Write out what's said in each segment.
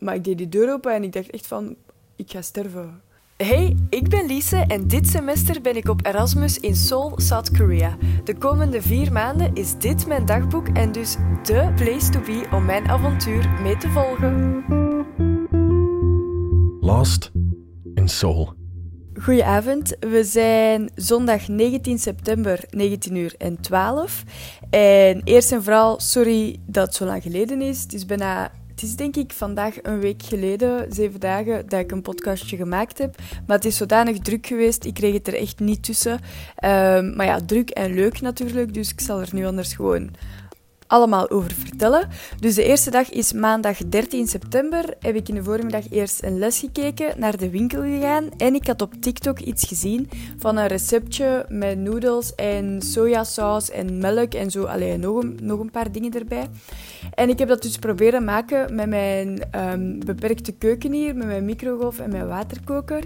maar ik deed die deur open en ik dacht echt van, ik ga sterven. Hey, ik ben Lise en dit semester ben ik op Erasmus in Seoul, South Korea. De komende vier maanden is dit mijn dagboek en dus de place to be om mijn avontuur mee te volgen. Lost in Seoul. Goedenavond, we zijn zondag 19 september 19 uur en 12. En eerst en vooral, sorry dat het zo lang geleden is. Het is bijna het is denk ik vandaag een week geleden, zeven dagen, dat ik een podcastje gemaakt heb. Maar het is zodanig druk geweest, ik kreeg het er echt niet tussen. Ehm, maar ja, druk en leuk natuurlijk, dus ik zal er nu anders gewoon allemaal over vertellen. Dus de eerste dag is maandag 13 september. Heb ik in de voormiddag eerst een les gekeken, naar de winkel gegaan en ik had op TikTok iets gezien van een receptje met noedels en sojasaus en melk en zo. Allee, nog nog een paar dingen erbij. En ik heb dat dus proberen maken met mijn um, beperkte keuken hier, met mijn microgolf en mijn waterkoker.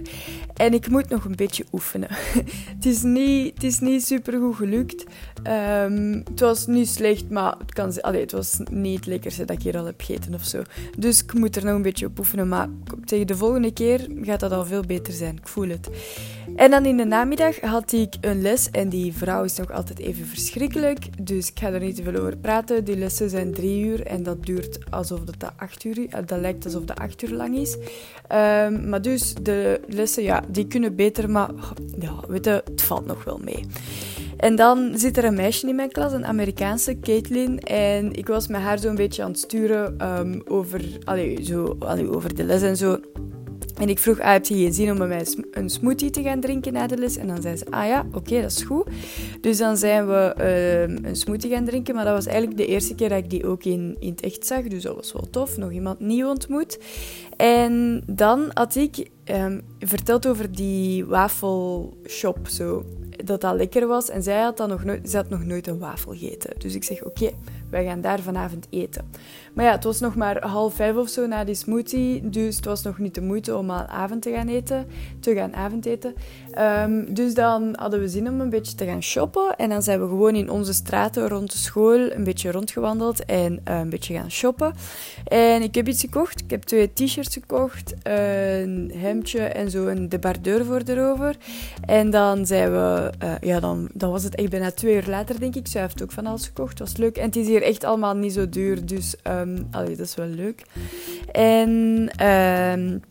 En ik moet nog een beetje oefenen. het, is niet, het is niet super goed gelukt. Um, het was niet slecht, maar het, kan, allee, het was niet het lekkerste dat ik hier al heb gegeten of zo. Dus ik moet er nog een beetje op oefenen. Maar tegen de volgende keer gaat dat al veel beter zijn. Ik voel het. En dan in de namiddag had ik een les en die vrouw is nog altijd even verschrikkelijk. Dus ik ga er niet te veel over praten. Die lessen zijn drie uur en dat duurt alsof dat acht uur is. Dat lijkt alsof dat acht uur lang is. Um, maar dus de lessen, ja, die kunnen beter, maar ja, weet je, het valt nog wel mee. En dan zit er een meisje in mijn klas, een Amerikaanse, Caitlin. En ik was met haar zo'n beetje aan het sturen um, over, allee, zo, allee, over de les en zo. En ik vroeg, ah, heb je geen zin om met mij een smoothie te gaan drinken na de les? En dan zei ze, ah ja, oké, dat is goed. Dus dan zijn we uh, een smoothie gaan drinken. Maar dat was eigenlijk de eerste keer dat ik die ook in, in het echt zag. Dus dat was wel tof. Nog iemand nieuw ontmoet. En dan had ik um, verteld over die wafelshop. Zo dat dat lekker was. En zij had, dan nog nooit, zij had nog nooit een wafel gegeten. Dus ik zeg, oké, wij gaan daar vanavond eten. Maar ja, het was nog maar half vijf of zo na die smoothie. Dus het was nog niet de moeite om al avond te gaan eten. Te gaan avondeten. Um, dus dan hadden we zin om een beetje te gaan shoppen. En dan zijn we gewoon in onze straten rond de school een beetje rondgewandeld. En uh, een beetje gaan shoppen. En ik heb iets gekocht. Ik heb twee t-shirts gekocht. Een hemdje en zo een debardeur voor erover. En dan zijn we... Uh, ja, dan, was het echt bijna twee uur later, denk ik. Zij heeft ook van alles gekocht. Was leuk. En het is echt allemaal niet zo duur. Dus allee, dat is wel leuk. En... Um,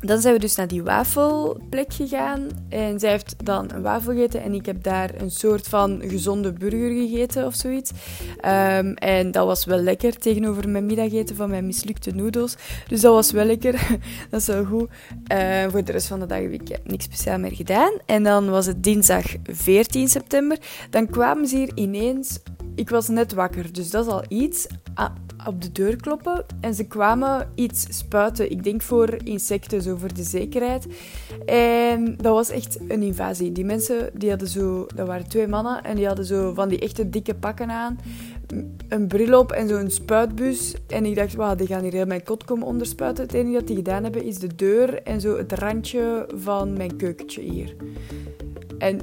dan zijn we dus naar die wafelplek gegaan. En zij heeft dan een wafel gegeten. En ik heb daar een soort van gezonde burger gegeten of zoiets. Um, en dat was wel lekker tegenover mijn middageten van mijn mislukte noedels. Dus dat was wel lekker. dat is wel goed. Voor de rest van de dag heb ik niks speciaal meer gedaan. En dan was het dinsdag 14 september. Dan kwamen ze hier ineens ik was net wakker, dus dat is al iets. Ah, op de deur kloppen en ze kwamen iets spuiten. Ik denk voor insecten, zo voor de zekerheid. En dat was echt een invasie. Die mensen, die hadden zo... Dat waren twee mannen en die hadden zo van die echte dikke pakken aan. Een bril op en zo'n spuitbus. En ik dacht, wauw, die gaan hier heel mijn kot komen onderspuiten. Het enige dat die gedaan hebben is de deur en zo het randje van mijn keukentje hier. En,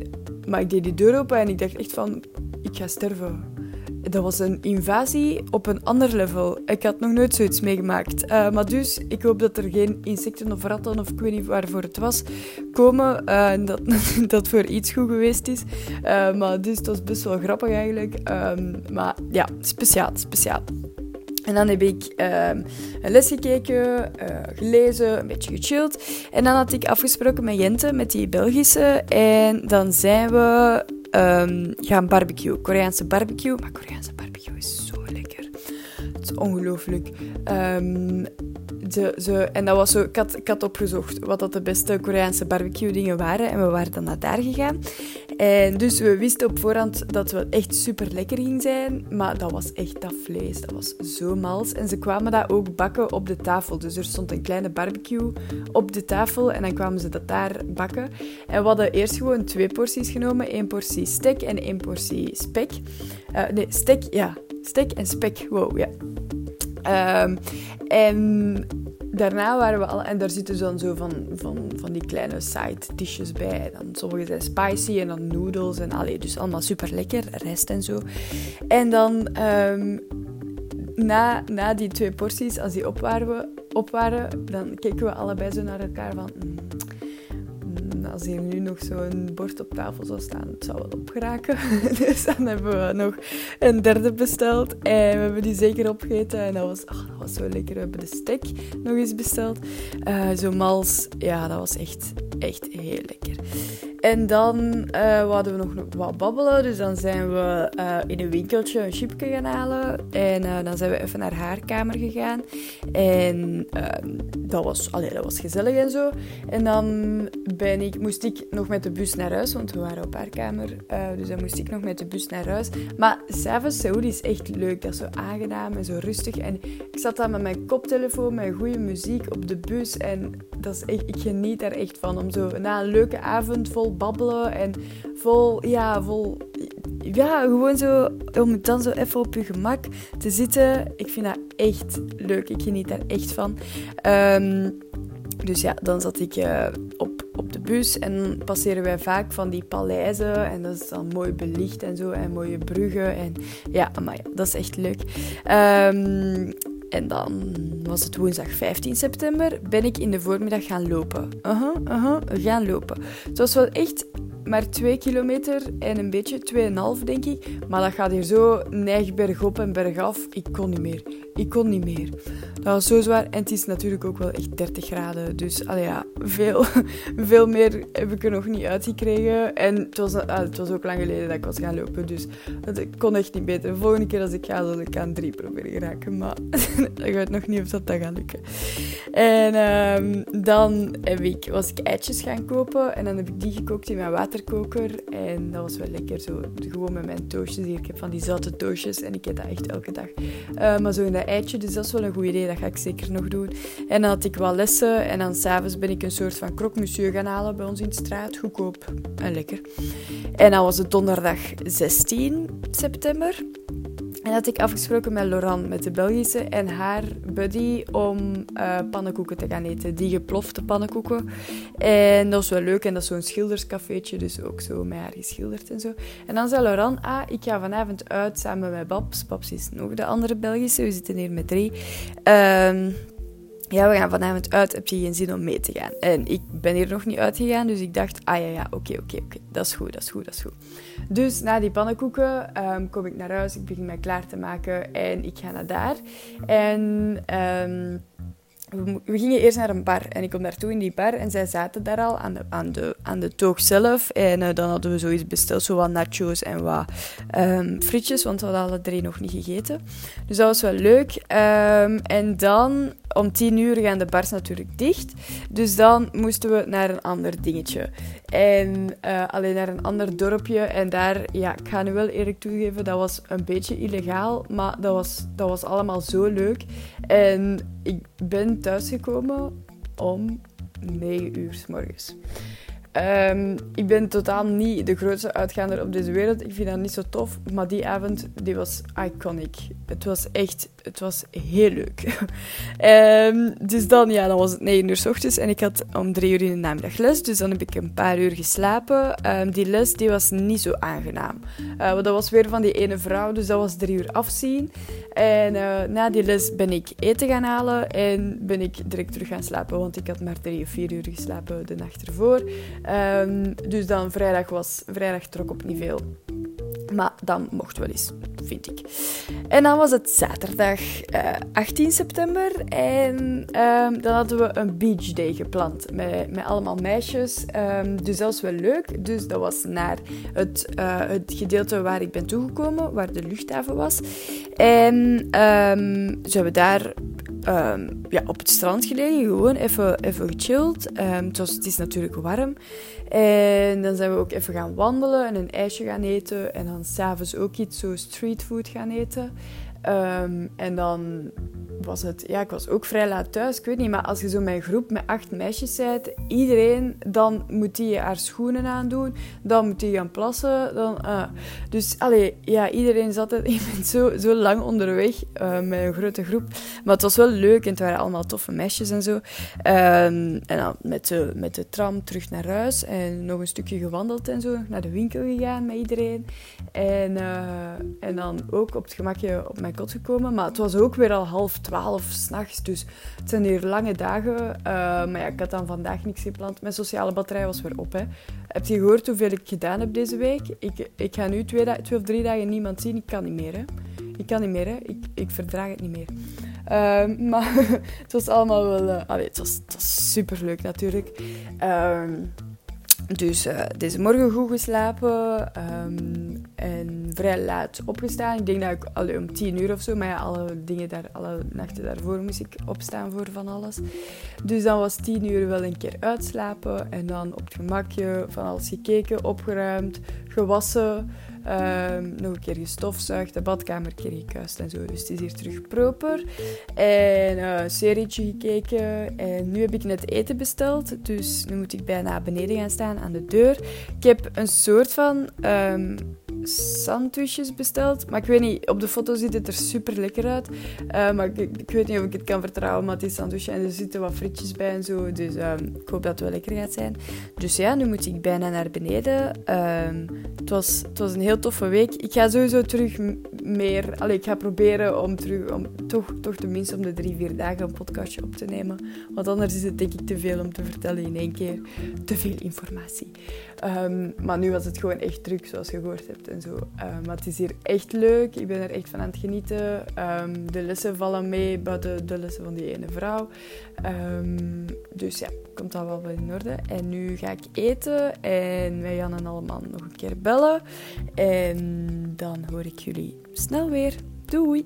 maar ik deed die deur open en ik dacht echt van, ik ga sterven dat was een invasie op een ander level. Ik had nog nooit zoiets meegemaakt. Uh, maar dus, ik hoop dat er geen insecten of ratten of ik weet niet waarvoor het was, komen. Uh, en dat dat voor iets goed geweest is. Uh, maar dus, het was best wel grappig eigenlijk. Um, maar ja, speciaal, speciaal. En dan heb ik um, een les gekeken, uh, gelezen, een beetje gechilled. En dan had ik afgesproken met Jente, met die Belgische. En dan zijn we um, gaan barbecue. Koreaanse barbecue. Maar Koreaanse barbecue is zo lekker. Het is ongelooflijk. Um, de, ze, en dat was zo, ik had, ik had opgezocht wat dat de beste Koreaanse barbecue dingen waren. En we waren dan naar daar gegaan. En dus we wisten op voorhand dat het echt super lekker ging zijn. Maar dat was echt dat vlees. Dat was zo mals. En ze kwamen dat ook bakken op de tafel. Dus er stond een kleine barbecue op de tafel. En dan kwamen ze dat daar bakken. En we hadden eerst gewoon twee porties genomen. één portie stek en één portie spek. Uh, nee, stek, ja. Stek en spek. Wow, ja. Um, en daarna waren we al... En daar zitten dan zo van, van, van die kleine side dishes bij. Dan, sommige zijn spicy en dan noodles en allee, dus allemaal super lekker. Rest en zo. En dan... Um, na, na die twee porties, als die op waren, op waren, dan keken we allebei zo naar elkaar van... "Mm, mm, als hier nu nog zo'n bord op tafel zou staan, het zou wel opgeraken. dus dan hebben we nog een derde besteld. En we hebben die zeker opgegeten. En dat was, ach, dat was zo lekker. We hebben de steak nog eens besteld. Eh, zo mals. Ja, dat was echt, echt heel lekker. En dan eh hadden we nog wat babbelen. Dus dan zijn we eh, in een winkeltje een chipje gaan halen. En dan zijn we even naar haar kamer gegaan. En ehm, dat, was, allee, dat was gezellig en zo. En dan ben ik, moest ik nog met de bus naar huis, want we waren op haar kamer. Eh, dus dan moest ik nog met de bus naar huis. Maar s'avonds, Saoedi is echt leuk. Dat is zo aangenaam en zo rustig. En ik zat dan met mijn koptelefoon, met goede muziek op de bus. En dat is echt, ik geniet daar echt van. Om zo na een leuke avond vol babbelen en vol, ja, vol... Ja, gewoon zo, om dan zo even op je gemak te zitten. Ik vind dat echt leuk. Ik geniet daar echt van. Ehm, dus ja, dan zat ik eh, op, op de bus en dan passeren wij vaak van die paleizen. En dat is dan mooi belicht en zo. En mooie bruggen. En ja, maar ja, dat is echt leuk. Ehm, en dan was het woensdag 15 september. Ben ik in de voormiddag gaan lopen. Aha, aha, gaan lopen. Het was wel echt maar 2 kilometer en een beetje, 2,5 denk ik. Maar dat gaat hier zo neig bergop en bergaf. Ik kon niet meer. Ik kon niet meer. Dat was zo zwaar. En het is natuurlijk ook wel echt 30 graden. Dus ja, veel, veel meer heb ik er nog niet uitgekregen. En het was, ah, het was ook lang geleden dat ik was gaan lopen. Dus het kon echt niet beter. De volgende keer als ik ga, zal ik aan drie proberen geraken. Maar ik weet nog niet of dat, gaat lukken. En ehm, dan heb ik, was ik eitjes gaan kopen. En dan heb ik die gekookt in mijn waterkoker. En dat was wel lekker. Zo, gewoon met mijn toastjes hier. Ik heb van die zoute toastjes. En ik eet dat echt elke dag. Eh, maar zo in dat eitje. Dus dat is wel een goed idee. Dat ga ik zeker nog doen. En dan had ik wat lessen. En dan s'avonds ben ik een soort van croque monsieur gaan halen bij ons in de straat. Goedkoop en lekker. En dan was het donderdag 16 september. En had ik afgesproken met Laurent, met de Belgische, en haar buddy om eh, pannenkoeken te gaan eten. Die geplofte pannenkoeken. En dat was wel leuk. En dat is zo'n schilderscafeetje, dus ook zo met haar geschilderd en zo. En dan zei Laurent, ah, ik ga vanavond uit samen met Babs. Babs is nog de andere Belgische, we zitten hier met drie. Ehm ja, we gaan vanavond uit. Heb je geen zin om mee te gaan? En ik ben hier nog niet uitgegaan, dus ik dacht, ah ja, ja, oké, oké, oké. Dat is goed, dat is goed, dat is goed. Dus na die pannenkoeken ehm, kom ik naar huis. Ik begin mij klaar te maken en ik ga naar daar. En... ehm, we, gingen eerst naar een bar en ik kom daartoe in die bar en zij zaten daar al aan de, aan de, aan de toog zelf. En eh, dan hadden we zoiets besteld, zo wat nachos en wat ehm, frietjes, want we hadden alle drie nog niet gegeten. Dus dat was wel leuk. En dan, om tien uur gaan de bars natuurlijk dicht. Dus dan moesten we naar een ander dingetje. En eh, alleen naar een ander dorpje. En daar, ja, ik ga nu wel eerlijk toegeven, dat was een beetje illegaal. Maar dat was, dat was allemaal zo leuk. En ik ben thuisgekomen om 9 uur s morgens. Ehm, ik ben totaal niet de grootste uitgaander op deze wereld. Ik vind dat niet zo tof. Maar die avond, die was iconic. Het was echt, het was heel leuk. Ehm, dus dan, ja, dan was het 9 uur s ochtends. En ik had om 3 uur in de namiddag les. Dus dan heb ik een paar uur geslapen. Ehm, die les, die was niet zo aangenaam. Eh, want dat was weer van die ene vrouw. Dus dat was drie uur afzien. En eh, na die les ben ik eten gaan halen. En ben ik direct terug gaan slapen. Want ik had maar drie of vier uur geslapen de nacht ervoor. Ehm, dus dan vrijdag was... Vrijdag trok op niet veel. Maar dan mocht wel eens, vind ik. En dan was het zaterdag eh, 18 september. En ehm, dan hadden we een beach day gepland. Met, met allemaal meisjes. Ehm, dus dat was wel leuk. Dus dat was naar het, eh, het gedeelte waar ik ben toegekomen. Waar de luchthaven was. En ehm, ze hebben daar ehm, ja, op het strand gelegen. Gewoon even, even gechilled. Ehm, het, was, het is natuurlijk warm. En dan zijn we ook even gaan wandelen en een ijsje gaan eten. En dan s'avonds ook iets zo streetfood gaan eten. Ehm, en dan was het... Ja, ik was ook vrij laat thuis. Ik weet niet, maar als je zo met een groep met acht meisjes bent... Iedereen, dan moet die haar schoenen aandoen. Dan moet die gaan plassen. Dan, ah. Dus, allee, ja, iedereen zat er... Je bent zo, zo lang onderweg eh, met een grote groep. Maar het was wel leuk en het waren allemaal toffe meisjes en zo. Ehm, en dan met de, met de tram terug naar huis. En nog een stukje gewandeld en zo. Naar de winkel gegaan met iedereen. En, eh, en dan ook op het gemakje op mijn kot gekomen. Maar het was ook weer al half twaalf s'nachts. Dus het zijn hier lange dagen. Uh, maar ja, ik had dan vandaag niks gepland. Mijn sociale batterij was weer op. Hè. Heb je gehoord hoeveel ik gedaan heb deze week? Ik, ik ga nu twee, twee of drie dagen niemand zien. Ik kan niet meer. Hè. Ik kan niet meer. Hè. Ik, ik verdraag het niet meer. Uh, maar het was allemaal wel... Uh, allee, het, was, het was superleuk natuurlijk. Ehm, dus deze morgen goed geslapen um, en vrij laat opgestaan. Ik denk dat ik om tien uur of zo, maar alle, dingen daar, alle nachten daarvoor moest ik opstaan voor van alles. Dus dan was tien uur wel een keer uitslapen en dan op het gemakje van alles gekeken, opgeruimd, gewassen. Um, nog een keer gestofzuigd, de badkamer een keer en zo. Dus het is hier terug proper. En uh, een serietje gekeken. En nu heb ik net eten besteld. Dus nu moet ik bijna beneden gaan staan aan de deur. Ik heb een soort van um, sandwiches besteld. Maar ik weet niet, op de foto ziet het er super lekker uit. Uh, maar ik, ik, weet niet of ik het kan vertrouwen, maar het is sandwich en er zitten wat frietjes bij en zo. Dus um, ik hoop dat het wel lekker gaat zijn. Dus ja, nu moet ik bijna naar beneden. Um, het, was, het was een heel toffe week. Ik ga sowieso terug meer... Allee, ik ga proberen om terug... Om toch, toch tenminste om de drie, vier dagen een podcastje op te nemen. Want anders is het denk ik te veel om te vertellen in één keer. Te veel informatie. Um, maar nu was het gewoon echt druk, zoals je gehoord hebt en zo. Um, maar het is hier echt leuk. Ik ben er echt van aan het genieten. Um, de lessen vallen mee, buiten de lessen van die ene vrouw. dus ja, komt dat wel in orde. En nu ga ik eten en wij gaan en allemaal nog een keer bellen. En dan hoor ik jullie snel weer. Doei!